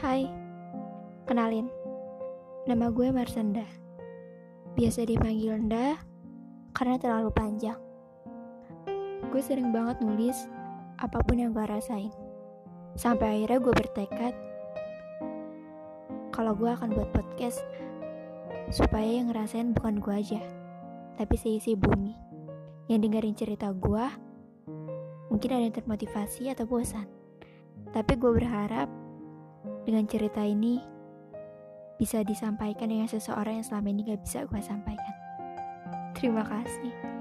Hai, kenalin, nama gue Marsenda. Biasa dipanggil Nda karena terlalu panjang. Gue sering banget nulis apa pun yang gue rasain. Sampai akhirnya gue bertekad kalau gue akan buat podcast supaya yang ngerasain bukan gue aja, tapi seisi bumi. Yang dengerin cerita gue mungkin ada yang termotivasi atau bosan. Tapi gue berharap dengan cerita ini bisa disampaikan dengan seseorang yang selama ini gak bisa gue sampaikan. Terima kasih.